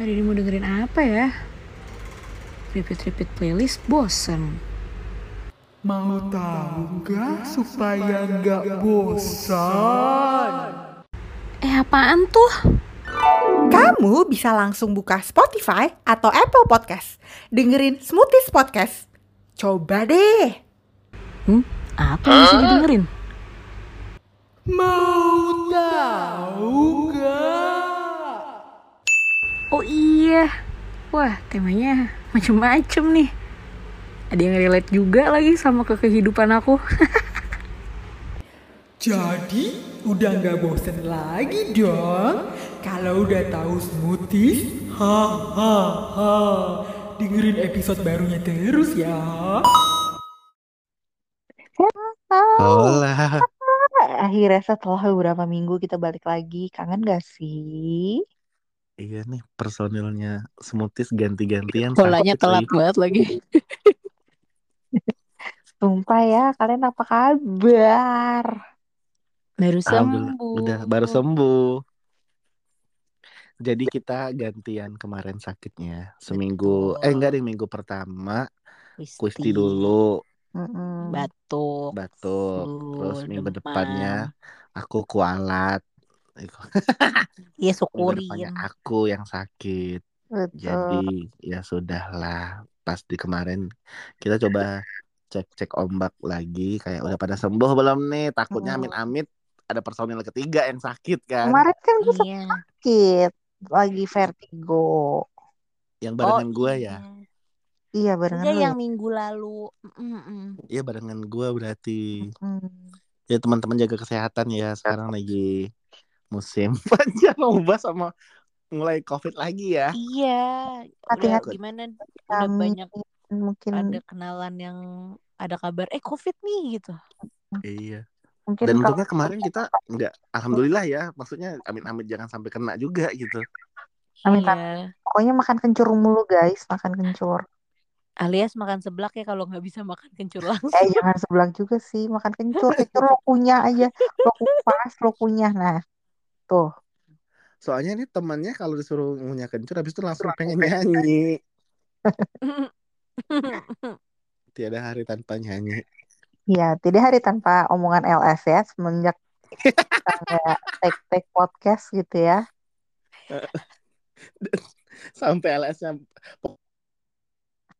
Hari ini mau dengerin apa ya? Repeat-repeat playlist bosen. Mau tahu nggak supaya nggak bosan? Eh apaan tuh? Kamu bisa langsung buka Spotify atau Apple Podcast. Dengerin Smoothies Podcast. Coba deh. Hmm? Apa yang bisa didengerin? Mau tahu nggak? Oh iya. Wah temanya macem-macem nih. Ada yang relate juga lagi sama ke kehidupan aku. Jadi udah nggak bosen lagi dong? Kalau udah tahu smoothies, ha ha ha. Dengerin episode barunya terus ya. Hola. Akhirnya setelah beberapa minggu kita balik lagi. Kangen gak sih? Iya nih personilnya smoothies ganti-gantian. Polanya telat banget lagi. Sumpah ya, kalian apa kabar? Baru sembuh. udah baru sembuh. Jadi kita gantian kemarin sakitnya seminggu. Betul. Eh enggak deh minggu pertama Wisti. Kusti dulu Mm-mm. Batuk. batuk. Terus minggu depannya aku kualat. Iya syukurin. depannya aku yang sakit. Betul. Jadi ya sudahlah. Pas di kemarin kita coba cek-cek ombak lagi kayak udah pada sembuh belum nih? Takutnya Hmm. amit-amit ada personil ketiga yang sakit kan. Kemarin kan gue Iya. sakit. Lagi vertigo. Yang barengan gua ya. Iya barengan Enggak lu ya? yang minggu lalu. Mm-mm. Iya barengan gua berarti. Hmm. Ya teman-teman jaga kesehatan ya. Sekarang lagi musim panjang ubah sama mulai covid lagi ya. Iya. Hati-hati. gimana? Udah Kami banyak mungkin ada kenalan yang ada kabar eh covid nih gitu. Iya. mungkin Dan kalau untungnya kemarin kita nggak, alhamdulillah ya. Maksudnya amit-amit jangan sampai kena juga gitu. Amin, Iya. pokoknya makan kencur mulu guys, makan kencur. Alias makan seblak ya kalau nggak bisa makan kencur langsung. Eh jangan sebelah juga sih, makan kencur, kencur lo kunyah aja, lo kupas, lo kunyah. Nah, tuh. Soalnya nih temannya kalau disuruh ngunyah kencur habis itu langsung pengen nyanyi. Tiada hari tanpa nyanyi. Ya, tidak hari tanpa omongan LS ya, semenjak nggak take-take podcast gitu ya. Sampai LS-nya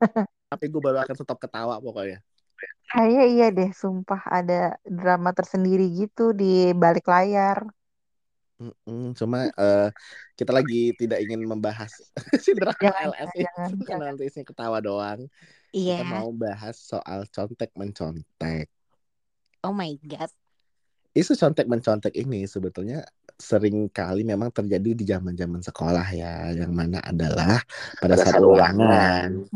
tapi gue baru akan stop ketawa pokoknya. Kayaknya iya deh, sumpah ada drama tersendiri gitu di balik layar. Mm-mm, cuma eh, kita lagi tidak ingin membahas si drama LS jangan, karena nanti isinya ketawa doang. Iya. Kita mau bahas soal contek mencontek. Oh my god. Isu contek mencontek ini sebetulnya sering kali memang terjadi di zaman-zaman sekolah ya, yang mana adalah pada saat ulangan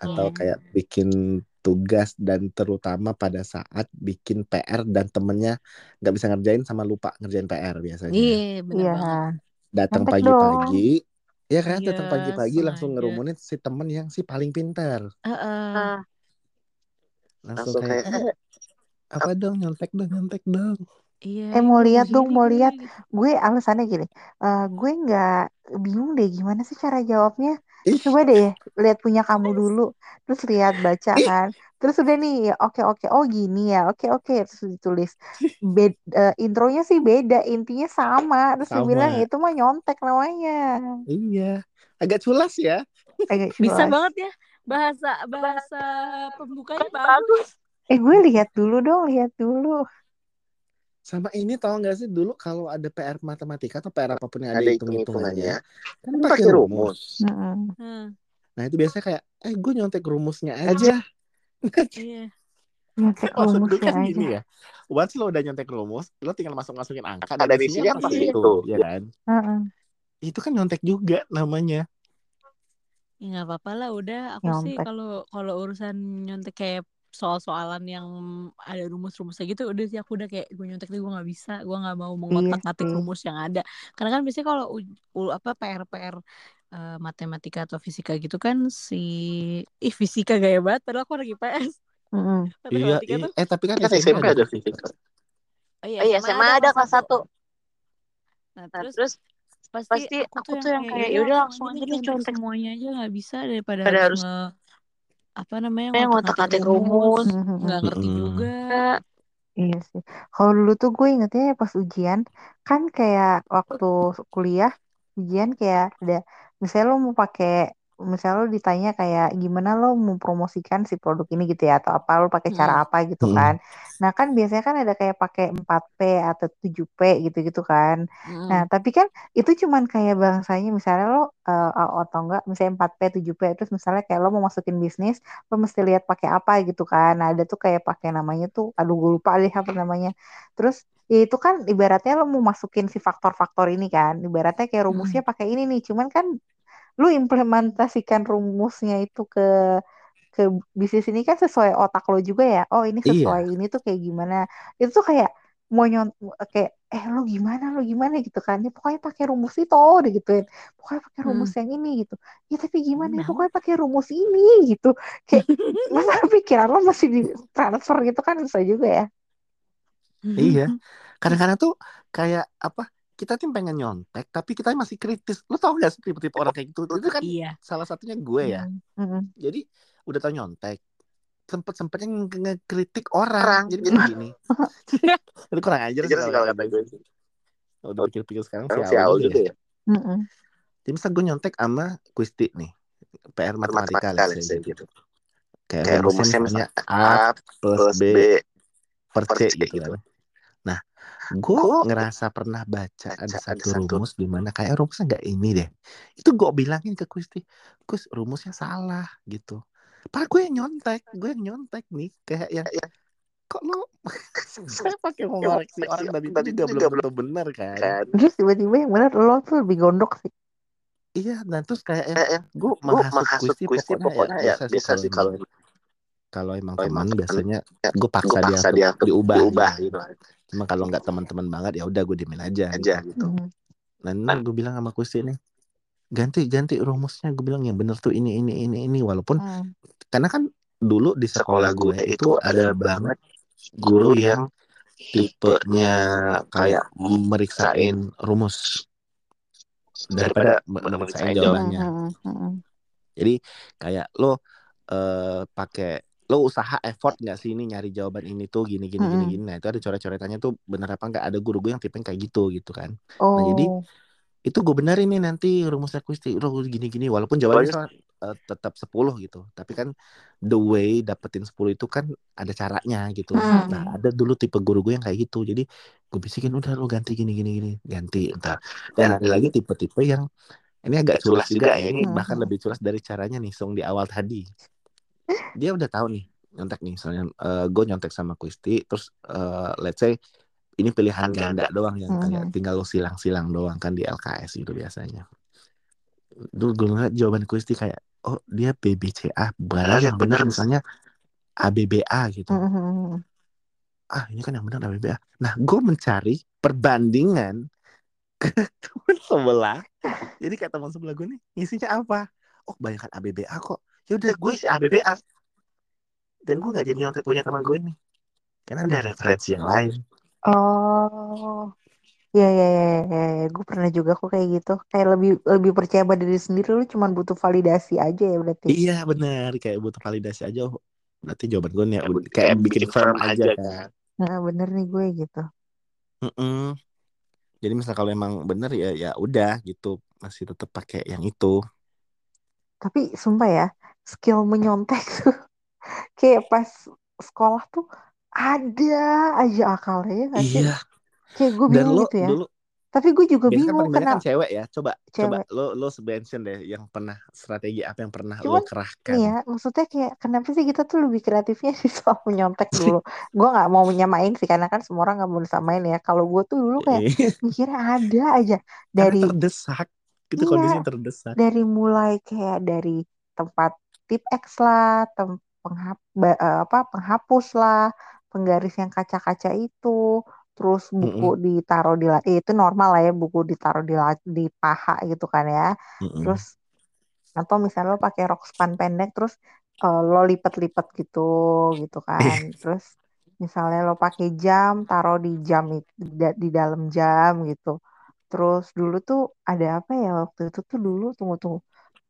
atau Iya. kayak bikin tugas dan terutama pada saat bikin PR dan temennya nggak bisa ngerjain sama lupa ngerjain PR biasanya. Iya bener Iya, banget. Datang Contek pagi-pagi, ya kan? Iya, Datang pagi-pagi langsung ngerumunin si temen yang si paling pintar. Heeh. Langsung kayak "Eh, apa dong nyontek dong nyontek dong. Iya. Eh, mau lihat dong, begini, mau lihat. gitu. gue alasannya gini, eh, gue nggak bingung deh gimana sih cara jawabnya. Ih, Coba deh lihat punya kamu dulu, terus lihat baca kan, terus udah nih, oke oke, oh gini ya, oke oke, terus ditulis. Bed, eh, intronya sih beda, intinya sama, terus dia bilang sama. itu mah nyontek namanya. Iya. Agak culas ya. Agak Bisa culas. banget ya bahasa bahasa pembukanya bagus. Eh gue lihat dulu dong, lihat dulu. Sama ini tau gak sih dulu kalau ada PR matematika atau PR apa pun yang ada ada hitung-hitungannya, kan kan pakai rumus. rumus. Hmm, Nah itu biasanya kayak, eh gue nyontek rumusnya aja. iya. Nyontek Maksud gue kan aja. gini ya. Once lo udah nyontek rumus, lo tinggal masuk-masukin angka ada dan di sini pasti itu, itu ya kan? Heeh. Itu kan nyontek juga namanya. Ya nggak apa-apa lah udah aku sih Nyontek. kalau kalau urusan nyontek kayak soal-soalan yang ada rumus-rumusnya gitu udah sih aku udah kayak gue nyontek deh gue nggak bisa gue nggak mau mengotak-ngatik sih. rumus yang ada karena kan biasanya kalau apa PR PR eh, matematika atau fisika gitu kan si ih fisika gaya banget padahal aku lagi PS Mm-mm. Iya, iya. tuh eh tapi kan kan SMP SMP ada fisika. oh iya Oh iya, SMA SMA ada kelas satu. nah Nah, terus terus pasti aku tuh yang kayak ya udah langsung aja deh contek semuanya aja nggak bisa daripada harus nge apa namanya ngotak-ngatik rumus nggak ngerti Mm-mm. juga Iya sih. Kalau dulu tuh gue ingetnya pas ujian, kan kayak waktu kuliah, ujian kayak ada, misalnya lo mau pakai, misalnya lo ditanya kayak gimana lo mau promosikan si produk ini gitu ya, atau apa lo pakai cara Hmm. apa gitu Mm-mm. kan. Nah kan biasanya kan ada kayak pakai 4P atau 7P gitu-gitu kan. Mm-mm. Nah tapi kan itu cuman kayak bangsanya misalnya lo, eh, atau enggak, misalnya 4P, 7P, terus misalnya kayak lo mau masukin bisnis, lo mesti lihat pakai apa gitu kan. Nah, ada tuh kayak pakai namanya tuh, aduh gue lupa deh apa namanya. Terus ya itu kan ibaratnya lo mau masukin si faktor-faktor ini kan. Ibaratnya kayak rumusnya pakai ini nih. Cuman kan lu implementasikan rumusnya itu ke ke bisnis ini kan sesuai otak lo juga ya. Oh, ini Iya. sesuai ini tuh kayak gimana. Itu tuh kayak mau nyon kayak eh lo gimana lo gimana gitu kan. Ya pokoknya pakai rumus itu deh gituin. Pokoknya pakai rumus yang ini gitu. Ya tapi gimana ya Nah. pokoknya pakai rumus ini gitu. Kayak masa pikiran lo masih di transfer gitu kan susah juga ya. Iya. Kadang-kadang tuh kayak apa? Kita tuh pengen nyontek, tapi kita masih kritis. Lu tau gak sih tipe-tipe orang kayak gitu? Itu kan iya salah satunya gue ya. Mm, mm, Jadi udah tau nyontek, sempet sempetnya ngekritik orang. Jadi begini. Itu kurang ajar sih kalau kata gue. sih. Udah pikir-pikir sekarang si Aul juga ya. mm, mm. Jadi misal gue nyontek sama Kusti nih. PR matematika let's say gitu. Kayak, rumusnya misalnya A plus B per C gitu kan. Nah, gue ngerasa pernah baca ada satu rumus di mana kayak rumusnya nggak ini deh. Itu gue bilangin ke Kusti, Kus rumusnya salah gitu. Padahal gue yang nyontek, gue yang nyontek nih kayak yang kok lo saya pakai mau ngoreksi orang dan itu juga belum tentu benar kan. Terus tiba-tiba yang benar lo tuh lebih gondok sih. Iya, dan terus kayak yang gue menghasut Kusti pokoknya, ya biasa sih kalau kalau emang teman biasanya gue paksa, dia, untuk diubah, gitu. Cuma kalau nggak teman-teman banget ya udah gue diemin aja, gitu. Mm. Nah, gue bilang sama Kusti nih, ganti ganti rumusnya. Gue bilang yang bener tuh ini ini ini ini walaupun Mm. karena kan dulu di sekolah gue itu ada banget guru yang tipenya kayak meriksain rumus daripada meriksain jawabannya. Mm, mm, mm. Jadi kayak lo eh pakai lo usaha effort nggak sih ini nyari jawaban ini tuh gini gini gini Mm-mm. gini. Nah itu ada coret-coretannya tuh bener apa nggak ada guru gue yang tipe kayak gitu gitu kan. Oh. Nah, jadi itu gue benerin nih nanti rumusnya kusti lo gini gini walaupun jawabannya eh, tetap 10 gitu. Tapi kan the way dapetin 10 itu kan ada caranya gitu. Hmm. Nah ada dulu tipe guru gue yang kayak gitu. Jadi gue bisikin udah lo ganti gini gini gini ganti entar. Dan ada lagi tipe-tipe yang ini agak culas juga ya. Ini Hmm. bahkan lebih culas dari caranya nih song di awal tadi. Dia udah tahu nih nyontek nih misalnya eh, gue nyontek sama Kusti terus eh, let's say ini pilihan ganda doang yang kayak Mhm. tinggal lo silang-silang doang kan di LKS gitu biasanya. Dulu gue ngeliat jawaban Kusti kayak oh dia BBCA padahal yang benar misalnya ABBA gitu. Mm, mm, mm. Ah ini kan yang benar ABBA. Nah gue mencari perbandingan ke teman sebelah. Jadi kayak teman sebelah gue nih isinya apa? Oh kebanyakan ABBA kok. Ya udah gue isi ABBA. Dan gue gak jadi nyontek punya teman gue nih. Karena ada referensi yang lain. Oh. Ya ya ya ya, ya. gue pernah juga kok kayak gitu. Kayak lebih lebih percaya pada diri sendiri lu cuma butuh validasi aja ya berarti. Iya benar kayak butuh validasi aja. Oh, berarti jawaban gue nih kayak bikin firm aja kan. Nah, bener nih gue gitu. Mm-mm. Jadi misal kalau emang bener ya ya udah gitu masih tetap pakai yang itu. Tapi sumpah ya, skill menyontek tuh kayak pas sekolah tuh ada aja akalnya ya nggak sih? Iya. Kayak gue Dan bingung lo gitu ya. dulu Tapi gue juga kan bingung banyak kenapa. kan cewek ya. Coba coba Cewek. lo lo mention deh yang pernah strategi apa yang pernah lo Cuman kerahkan. nih ya, maksudnya kayak kenapa sih kita tuh lebih kreatifnya sih soal menyontek dulu. gue nggak mau menyamain sih karena kan semua orang nggak mau disamain ya. Kalau gue tuh dulu kayak mikirnya ada aja Karena dari terdesak. Itu Iya. kondisinya terdesak. dari mulai kayak dari tempat tip X lah, tem penghap eh, apa penghapus lah, penggaris yang kaca-kaca itu, terus buku ditaruh di eh, itu normal lah ya buku ditaruh di di paha gitu kan ya. Mm-mm. Terus atau misalnya lo pakai rok span pendek terus eh, lo lipet-lipet gitu gitu kan. Terus misalnya lo pakai jam taruh di jam di, da- di dalam jam gitu. terus dulu tuh ada apa ya waktu itu tuh dulu tunggu tunggu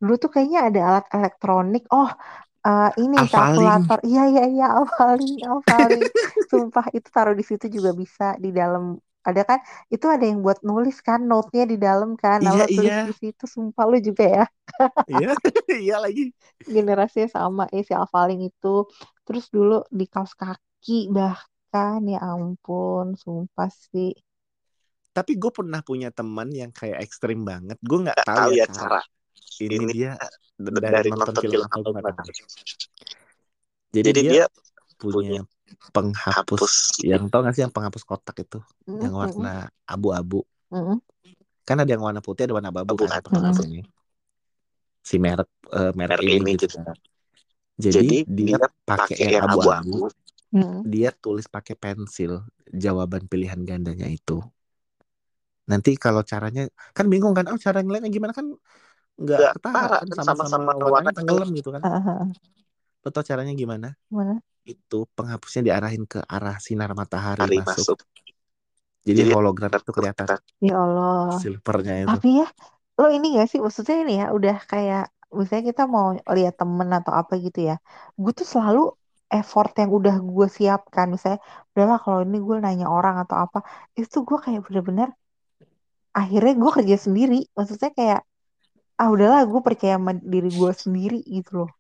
dulu tuh kayaknya ada alat elektronik. Oh eh, ini kalkulator. Iya iya iya Alphaling Alphaling sumpah itu taruh di situ juga bisa di dalam. Ada kan? Itu ada yang buat nulis kan note-nya di dalam kan. Iya, lalu tulis iya. di situ. Sumpah lu juga ya. Iya, iya lagi. generasinya sama ya si Alphaling itu. Terus dulu di kaos kaki bahkan ya ampun. Sumpah sih. Tapi gue pernah punya teman yang kayak ekstrim banget. Gue nggak tahu ya cara. Ini dia dari, nonton film apa? Tahu. Jadi, dia, punya penghapus yang tau gak sih yang penghapus kotak itu? Mm, yang warna abu-abu. Mm, mm. kan ada yang warna putih ada warna abu-abu Abu, kan mm. penghapusnya si merek eh, merek, ini gitu kan. jadi, dia pakai yang abu-abu. Mm. dia tulis pakai pensil jawaban pilihan gandanya itu. Nanti kalau caranya kan bingung kan oh cara ngeliatnya gimana? Kan nggak ketara kan sama-sama warnanya tenggelam gitu kan. Lo tau caranya gimana? Gimana? itu penghapusnya diarahin ke arah sinar matahari masuk. Jadi hologram itu kelihatan. Ya Allah. silvernya itu. Tapi ya, lo ini gak sih, maksudnya ini ya, udah kayak, misalnya kita mau lihat temen atau apa gitu ya, gue tuh selalu effort yang udah gue siapkan, misalnya, udahlah kalau ini gue nanya orang atau apa, itu gue kayak bener-bener, akhirnya gue kerja sendiri, maksudnya kayak, ah udahlah gue percaya sama diri gue sendiri gitu loh.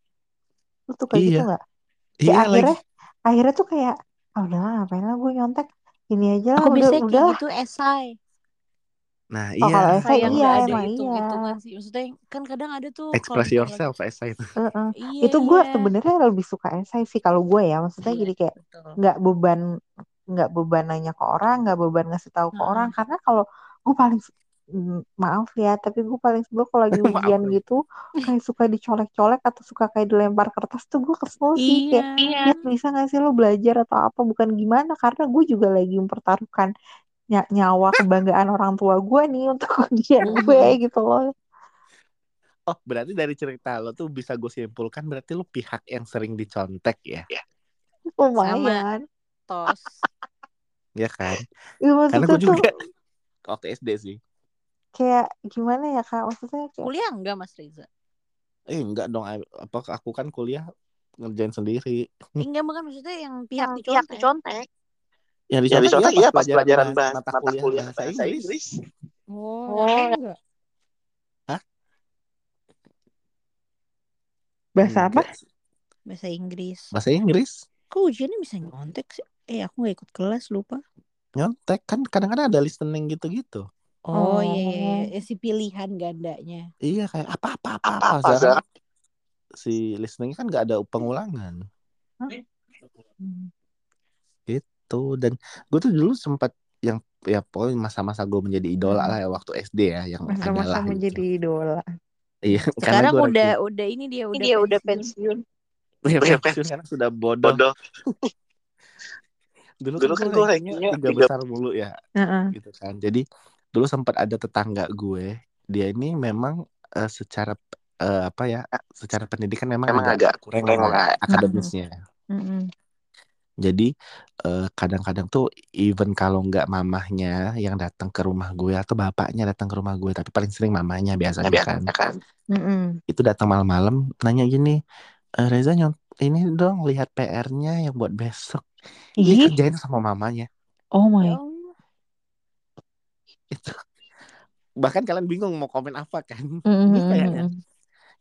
Lo tuh kayak gitu Iya. gak? Kayak Iya akhirnya, lagi. akhirnya tuh kayak, ah udahlah ngapain lah gue nyontek, ini aja lah, Aku udah, biasanya udah kayak gitu esai. Nah, Oh, kalau iya. esai Esai yang iya, nggak ada emang iya. hitung-hitungan sih. Maksudnya kan kadang ada tuh kalau Express yourself essay itu. Heeh. Iya, Itu gue iya. sebenarnya lebih suka esai sih kalau gue ya, maksudnya Iya, jadi kayak betul. nggak beban nggak beban nanya ke orang, nggak beban ngasih tahu ke orang, karena kalau gue paling maaf ya, tapi gue paling sebel kalau lagi ujian gitu, kayak suka dicolek-colek atau suka kayak dilempar kertas tuh gue kesel sih kayak, Iya. ya bisa nggak sih lo belajar atau apa, bukan gimana, karena gue juga lagi mempertaruhkan ny- nyawa kebanggaan orang tua gue nih untuk ujian gue gitu loh. Oh, berarti dari cerita lo tuh bisa gue simpulkan berarti lo pihak yang sering dicontek ya. Lumayan. Tos. Ya kan? Ya, Karena maksudnya gue tuh juga waktu SD sih. Kayak gimana ya kak maksudnya kayak Kuliah enggak Mas Reza? Eh enggak dong, apa aku kan kuliah ngerjain sendiri. Eh, Enggak bukan maksudnya yang pihak pihak dicontek. Yang Yang dicontek dicontek iya iya pas pas pelajaran bahas mata kuliah bahasa Inggris. Oh, Oh, yang enggak. bahasa apa. Bahasa Inggris. Bahasa Inggris. Kok ujiannya bisa nyontek sih? Eh, aku nggak ikut kelas, lupa. Nyontek kan kadang-kadang ada listening gitu-gitu. Oh, iya, iya, Oh. iya. Eh, si pilihan gandanya. Iya kayak apa-apa Apa apa-apa. apa Sekarang si listening kan nggak ada pengulangan. Hmm. Gitu. Dan gue tuh dulu sempat yang ya pokoknya masa-masa gue menjadi idola lah ya waktu SD ya yang masa-masa adalah menjadi gitu. idola Iya, Sekarang udah udah ini dia udah dia udah pensiun. Iya, pensiun karena sudah bodoh. bodoh Dulu, Dulu kan kan gue rankingnya tiga besar mulu ya Heeh. gitu kan. Jadi dulu sempat ada tetangga gue, dia ini memang eh, secara eh, apa ya, secara pendidikan memang, Memang agak, agak kurang kurang lah lah. akademisnya. Mm-mm. Jadi eh, kadang-kadang tuh even kalau nggak mamahnya yang datang ke rumah gue atau bapaknya datang ke rumah gue, tapi paling sering mamanya biasanya kan. biasanya kan Mm-mm. Itu datang malam-malam nanya gini, "Eh, Reza nyont ini dong lihat PR-nya yang buat besok. Ini kerjain sama mamanya. oh my Ya. Itu. Bahkan kalian bingung mau komen apa kan? Mm-mm, Gue kayaknya mm-mm.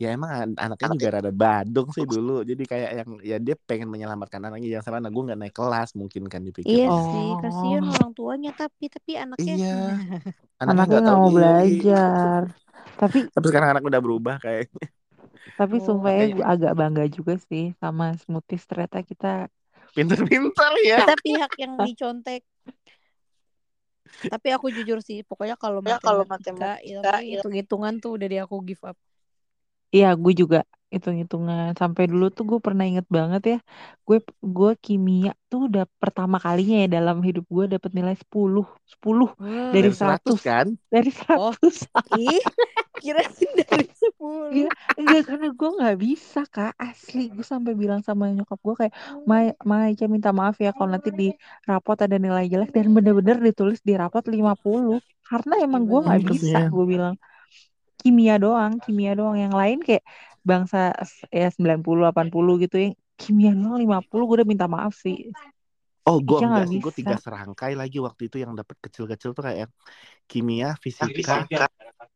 ya emang an- anaknya juga rada badung sih dulu. Jadi kayak yang ya dia pengen menyelamatkan anaknya jangan salah nah gue nggak naik kelas mungkin kan dipikir. Iya Oh. sih, kasihan orang tuanya tapi tapi anaknya Iya. anaknya nggak mau diri. belajar tapi Tapi sekarang anak udah berubah kayak tapi Oh, sumpah ya agak bangga juga sih sama smoothies ternyata kita pinter-pinter ya. kita pihak yang dicontek. Tapi aku jujur sih, pokoknya kalau Ya, kalau matematika, matematika, itu hitung-hitungan tuh udah di aku give up. Iya, gue juga hitung-hitungan. Sampai dulu tuh gue pernah inget banget ya. Gue gue kimia tuh udah pertama kalinya ya dalam hidup gue dapet nilai 10. 10 Wah. Dari Dari 100 100. kan? dari 100. Oh. Ih, kirain dari 10. Iya, enggak karena gue nggak bisa kak asli gue sampai bilang sama nyokap gue kayak Mai Mai Ica minta maaf ya kalau nanti di rapot ada nilai jelek dan bener-bener ditulis di rapot 50 karena emang gue nggak Hmm, bisa kasihan. gue bilang kimia doang kimia doang yang lain kayak bangsa ya 90 80 gitu yang kimia doang 50 gue udah minta maaf sih Oh, gue Ica enggak nggak sih. Gue tiga serangkai lagi waktu itu yang dapat kecil-kecil tuh kayak kimia, fisika,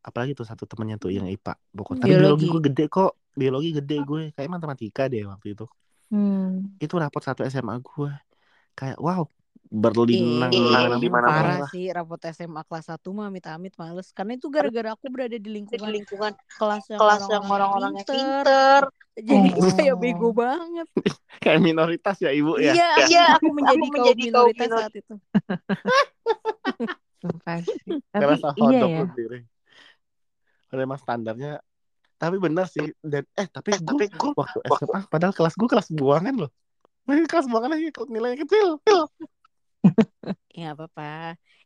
apalagi tuh satu temennya tuh yang IPA. Pokoknya tapi biologi Biologi. gue gede kok. Biologi gede gue. Kayak matematika deh waktu itu. hmm. Itu rapot satu SMA gue. Kayak wow, berlinang di mana-mana. gimana-mana parah lah. sih rapot SMA kelas 1 mah amit-amit males karena itu gara-gara aku berada di lingkungan lingkungan kelas yang kelas yang orang-orang orang-orang yang pinter pinter. jadi Oh. kayak bego banget Kayak minoritas ya ibu ya. iya Iya, aku menjadi aku menjadi kaum minoritas minor- saat itu Karena iya ya sendiri. Padahal emang standarnya. Tapi benar sih. Dan eh tapi Eh, tapi gue gue waktu SMA padahal kelas gue kelas buangan loh. Kelas buangan aja nilainya kecil. Ya apa-apa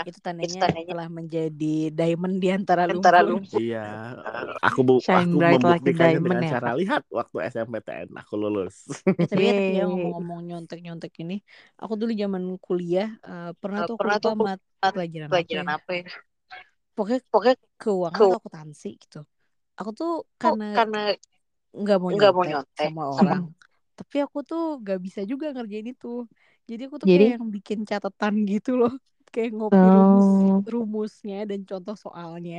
itu tandanya tandanya telah menjadi diamond di antara Antara lumpur Iya, aku bu Shine aku like membuktikannya diamond dengan ya, cara lihat waktu SMPTN aku lulus. Tapi ya, tapi ya ngomong-ngomong nyontek-nyontek ini, aku dulu zaman kuliah eh, pernah Eh, tuh pernah tuh mat pelajaran apa pelajaran ya. apa ya? Pokoknya Pokoknya keuangan Keu- atau akuntansi gitu. Aku tuh kok karena karena nggak mau nggak mau nyontek nyontek sama orang, tapi aku tuh gak bisa juga ngerjain itu. Jadi aku tuh Jadi? kayak yang bikin catatan gitu loh, kayak ngopi rumus Oh. rumusnya dan contoh soalnya.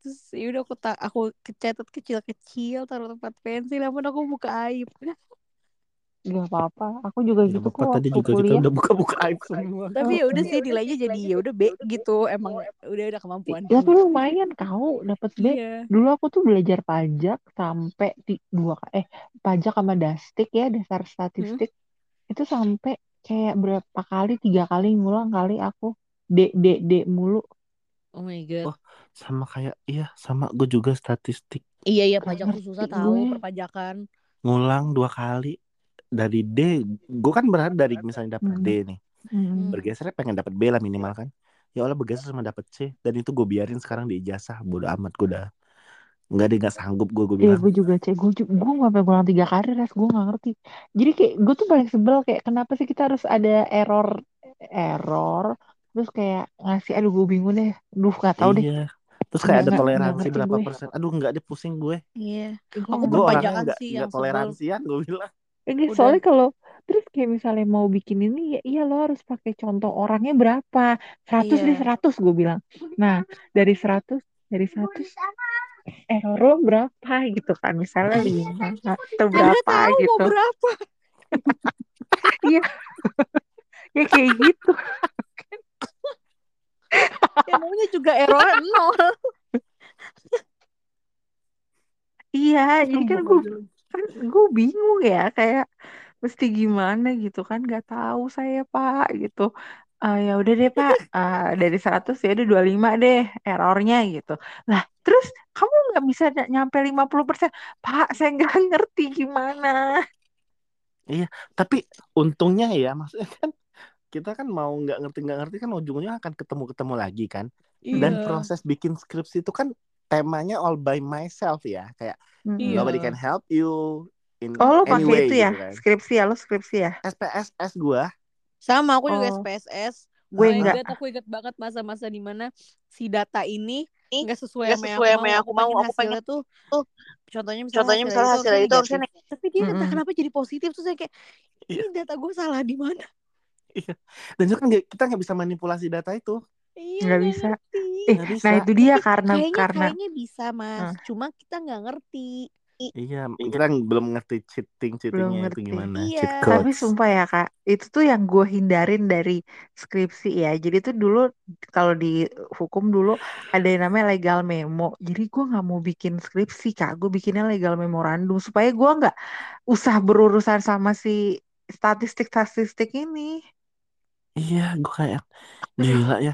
Terus ya udah aku tak aku kecatat kecil-kecil taruh tempat pensil, namun aku buka aib. Gak apa-apa, aku juga Gak gitu apa-apa kok tadi juga kita kuliah. udah buka-buka aib semua. Tapi ya udah sih nilainya jadi ya udah B gitu. Emang udah udah kemampuan. Tapi lumayan kau dapat B. Iya. Dulu aku tuh belajar pajak sampai di dua eh pajak sama dastik ya dasar statistik itu sampai kayak berapa kali tiga kali ngulang kali aku D D D mulu. Oh my god. Oh, sama kayak iya sama gue juga statistik Iya iya pajak tuh susah tahu gue. perpajakan. ngulang dua kali dari D. Gue kan berharap dari misalnya dapat Hmm. D nih, Hmm. bergesernya pengen dapat B lah minimal kan. Ya Allah bergeser sama dapat C dan itu gue biarin sekarang di ijazah bodo amat gue udah nggak deh nggak sanggup gue gue Iya bilang gue juga cek gue juga gue sampai ngulang tiga kali res gue nggak ngerti. Jadi kayak gue tuh paling sebel kayak kenapa sih kita harus ada error error terus kayak ngasih aduh gue bingung deh. Duh nggak tahu deh. iya terus kayak ada toleransi berapa gue. persen aduh nggak deh pusing gue Iya. Gue Aku nggak gue orangnya nggak sih nggak yang sebel. toleransian gue bilang Ini Udah. soalnya kalau terus kayak misalnya mau bikin ini ya iya lo harus pakai contoh orangnya berapa 100 Iya. deh 100 gue bilang nah dari 100 dari 100 error lo berapa gitu kan? Misalnya lima atau Anda berapa tahu mau gitu. berapa? iya. Ya kayak gitu. Ya maunya juga error nol. iya jadi kan gue kan gue bingung ya kayak mesti gimana gitu kan? Nggak tahu saya pak gitu Ah ya udah deh pak. Ah, dari 100 ya udah 25 deh errornya gitu. Lah terus kamu nggak bisa ny- nyampe 50% pak saya nggak ngerti gimana. Tapi untungnya ya maksudnya kan kita kan mau nggak ngerti nggak ngerti kan ujungnya akan ketemu ketemu lagi kan. Dan Iya. proses bikin skripsi itu kan temanya all by myself ya kayak Mm-mm. Iya. nobody can help you in oh lo any pakai way itu ya gitu kan. skripsi ya lo skripsi ya? SPSS gua Sama aku juga Oh. SPSS. gue Oh my nggak God, aku ingat banget masa-masa di mana si data ini nggak sesuai yang sesuai aku sama mau. yang Aku aku mau. pengen Aku pengen hasilnya tuh, tuh, contohnya misalnya, contohnya misalnya hasilnya itu harusnya negatif. Tapi dia entah Mm-mm. kenapa jadi positif tuh saya kayak Iya. ini data gue salah di mana? dan itu kan kita nggak bisa manipulasi data itu Iya Nggak bisa. ngerti. eh nggak bisa nah itu dia karena Kayaknya karena kayaknya bisa mas, Hmm. cuma kita nggak ngerti. Iya kita belum ngerti cheating cheatingnya itu ngerti. gimana Iya. cheat Tapi codes sumpah ya kak, itu tuh yang gue hindarin dari skripsi ya. Jadi tuh dulu kalau di hukum dulu ada yang namanya legal memo. Jadi gue nggak mau bikin skripsi kak, gue bikinnya legal memorandum supaya gue nggak usah berurusan sama si statistik-statistik ini. iya gue kayak gila ya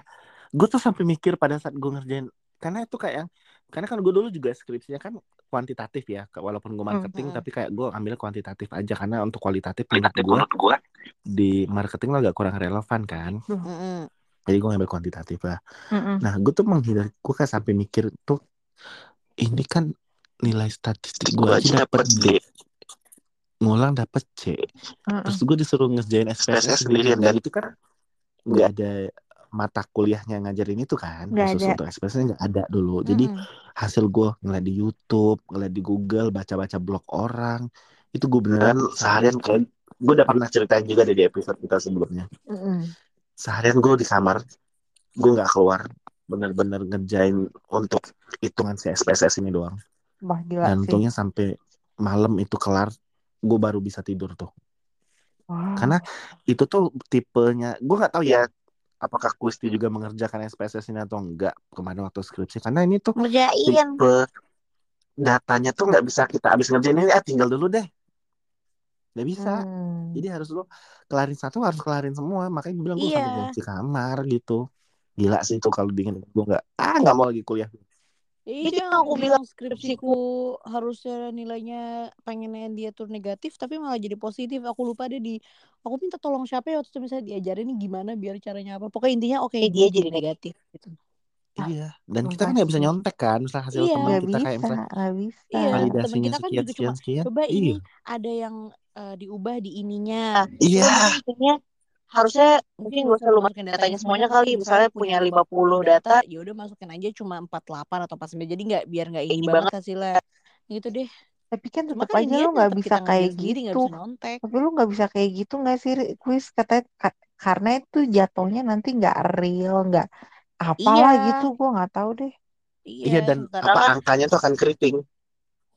gue tuh sampai mikir pada saat gue ngerjain karena itu kayak karena kan gue dulu juga skripsinya kan kuantitatif ya walaupun gue marketing Mhm. tapi kayak gue ambil kuantitatif aja. Karena untuk kualitatif menurut gue di marketing lo agak kurang relevan kan. Mm-mm. jadi gue ngambil kuantitatif lah. Mm-mm. nah gue tuh menghindar gue kan sampai mikir tuh ini kan nilai statistik gue aja dapet D ngulang dapet C. Terus gue disuruh ngerjain SPSS sendirian dan itu kan nggak ada mata kuliahnya ngajarin itu kan khusus ada. untuk SPSS nggak ada dulu jadi Mm-mm. hasil gue ngeliat di YouTube ngeliat di Google baca-baca blog orang itu gue beneran seharian kayak gue udah pernah ceritain juga di episode kita sebelumnya Mm-mm. seharian gue di kamar gue nggak keluar bener-bener ngerjain untuk hitungan si SPSS ini doang Wah gila dan sih. untungnya sampai malam itu kelar gue baru bisa tidur tuh Wah. karena itu tuh tipenya gue nggak tahu ya apakah Kusti juga mengerjakan SPSS ini atau enggak? Kemarin waktu skripsi karena ini tuh Ngerjain. tipe datanya tuh nggak bisa kita abis ngerjain ini ah tinggal dulu deh. Nggak bisa. Hmm. jadi harus lo kelarin satu harus kelarin semua. Makanya gue bilang gue sampai Iya. kunci kamar gitu. Gila sih itu kalau dingin. Gue nggak ah nggak mau lagi kuliah Itu yang aku bilang skripsiku harusnya nilainya pengennya dia tuh negatif tapi malah jadi positif. Aku lupa deh di aku minta tolong siapa ya waktu itu misalnya diajarin nih gimana biar caranya apa. Pokoknya intinya oke dia jadi negatif gitu. iya dan kita kan nggak bisa nyontek kan misalnya hasil Iya. teman kita kayak misalnya bisa. Iya, validasinya kita kan sekian juga sekian cuma sekian coba iya ini ada yang eh, diubah di ininya. iya Maksudnya harusnya mungkin gak usah lu masukin datanya semuanya kali misalnya punya 50 data ya udah masukin aja cuma 48 atau 49 jadi nggak biar nggak ini banget hasilnya gitu deh Tapi kan tetap kan aja lu nggak bisa kayak sendiri gitu. bisa Tapi lu nggak bisa kayak gitu nggak sih kuis katanya ka- karena itu jatuhnya nanti nggak real, nggak apalah Iya. gitu. Gua nggak tahu deh. iya dan sementara apa kan angkanya tuh akan keriting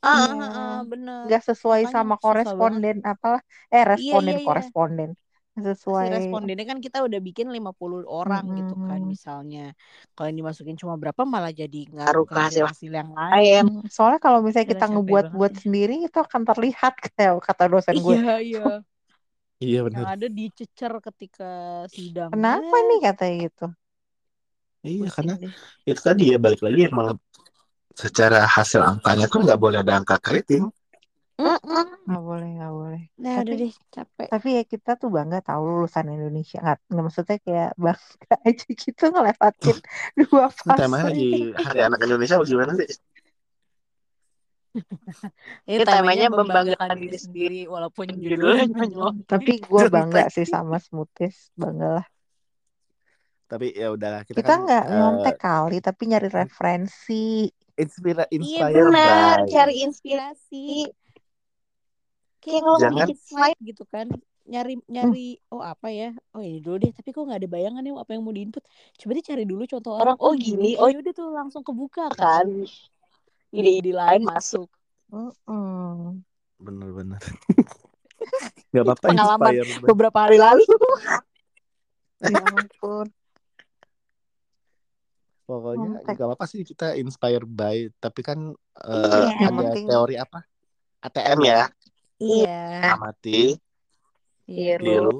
ah, Iya. ah, ah, bener Nggak sesuai makanya sama koresponden apalah. Eh responden iya. koresponden. Nggak si Sesuai. respondennya kan kita udah bikin 50 orang gitu kan misalnya kalau yang dimasukin cuma berapa malah jadi ngaruh ke hasil hasil yang lain Hmm, Soalnya kalau misalnya kita banget ya. sendiri itu akan terlihat kayak kata dosen gue. iya iya iya yang bener ada dicecer ketika sidang Kenapa ya nih katanya gitu? iya pusing karena deh itu tadi ya balik lagi emang secara hasil angkanya tuh nggak boleh ada angka keriting. Nggak boleh, nggak boleh. nah udah Tapi deh capek. tapi ya kita tuh bangga tahu lulusan Indonesia. Nggak nggak maksudnya kayak bangga aja gitu ngelewatin dua fase lagi Hari Anak Indonesia atau gimana sih? Ini temanya membanggakan diri sendiri walaupun judulnya tapi gue bangga sih sama smoothies. Bangga lah. Tapi ya udahlah kita, kita kan nggak nyontek kali tapi nyari referensi. Inspira iya inspire benar by cari inspirasi kayak kalau Jangan- bikin slide gitu kan nyari nyari oh apa ya? Oh ini dulu deh tapi kok nggak ada bayangan ya apa yang mau diinput? Coba deh cari dulu contoh orang oh gini oh yaudah tuh langsung kebuka. kan? Ide-ide lain masuk. Bener-bener nggak apa-apa Pengalaman inspire beberapa hari lalu. Ya ampun. Pokoknya nggak apa-apa sih kita inspire by tapi kan eh, Iya. Yang ada penting- teori apa? ATM ya iya. Amati. Tiru tiru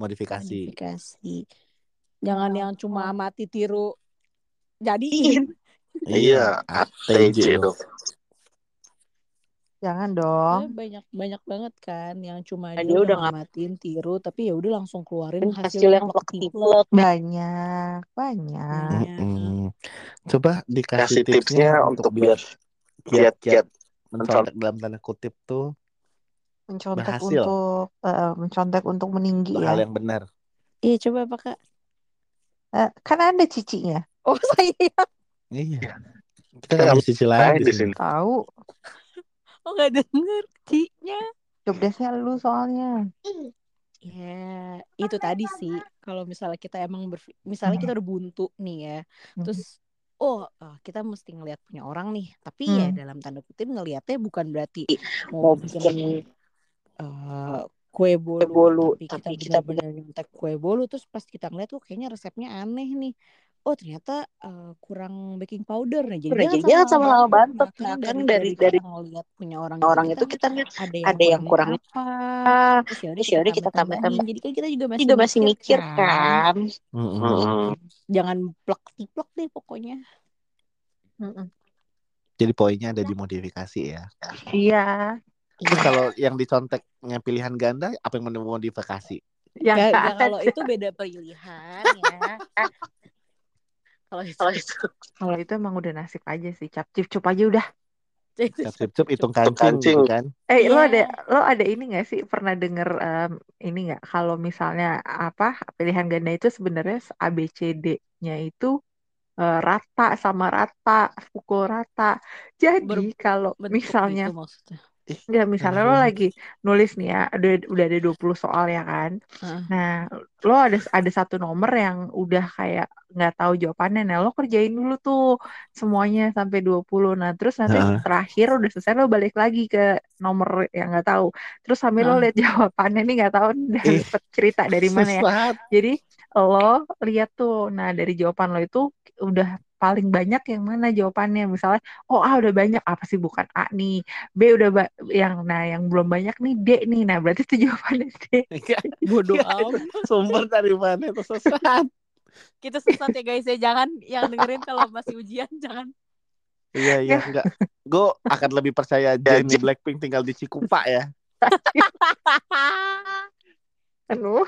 modifikasi. Modifikasi. Jangan yang cuma amati tiru. Jadiin iya. ATJ dong jangan dong. Banyak banyak banget kan yang cuma Dia dia udah ngamatin tiru tapi ya udah langsung keluarin hasil, hasil yang plek-plek. banyak banyak Banyak. Mm-mm. coba dikasih tipsnya untuk biar kiat-kiat mencontek dalam tanda kutip tuh mencontek Berhasil. untuk eh, mencontek untuk meninggi ya. hal yang benar. Iya coba apa kak? Eh, kan ada cicinya. Oh saya. Iya. Kita nggak bisa cici lain di sini. Tahu. Oh nggak denger cinya. jobdesknya lu soalnya. Ya itu tadi sih. Kalau misalnya kita emang berfi- misalnya kita udah buntu nih ya, Hmm. terus oh eh, kita mesti ngelihat punya orang nih, tapi ya Hmm. dalam tanda kutip ngelihatnya bukan berarti mau bikin eh, kue bolu, tapi, kita benar nyontek kue bolu terus pas kita ngeliat tuh kayaknya resepnya aneh nih. Oh ternyata eh, kurang baking powder nih. Jadi Jadi jangan sama-sama bantet. Nah, kan Nah, kan dari, dari- dari, dari kita ngeliat punya orang, orang itu kita, kita lihat ada yang ada yang kurang apa. Terus ya terus yaudah kita tambah-tambahin. tambah-tambah Jadi kan kita juga masih, juga masih mikir kan. kan Mm-mm. Jangan plek-plek deh pokoknya. jadi poinnya ada di modifikasi ya iya terus kalau yang diconteknya pilihan ganda apa yang mau modifikasi Ya, nggak ya kalau itu beda pilihan ya. kalau itu kalau itu kalau itu emang udah nasib aja sih cap cip cup aja udah Cap cip cip hitung kancing, gitu kan. Eh, lo Iya. ada lo ada ini nggak sih pernah denger em, ini nggak kalau misalnya apa pilihan ganda itu sebenarnya A B C D-nya itu eh, rata sama rata, pukul rata. Jadi kalau misalnya gitu maksudnya. Enggak, misalnya lo lagi nulis nih ya, udah, udah ada 20 soal ya kan. Heeh. Nah, lo ada ada satu nomor yang udah kayak nggak tahu jawabannya. Nah, lo kerjain dulu tuh semuanya sampai 20. Nah, terus nanti Heeh. terakhir udah selesai lo balik lagi ke nomor yang nggak tahu. Terus sambil lo Heeh. lihat jawabannya nih nggak tahu dapet cerita dari mana ya. Jadi lo lihat tuh, nah dari jawaban lo itu udah paling banyak yang mana jawabannya. Misalnya, oh A udah banyak, apa sih bukan A nih. B udah ba- yang nah yang belum banyak nih D nih. Nah, berarti itu jawabannya D. Enggak, Bodoh enggak. amat. Sumber dari mana itu sesat. Kita sesat ya guys ya. Jangan yang dengerin kalau masih ujian jangan. Iya iya enggak. Gue akan lebih percaya Jennie Blackpink tinggal di Cikupa ya. Aduh.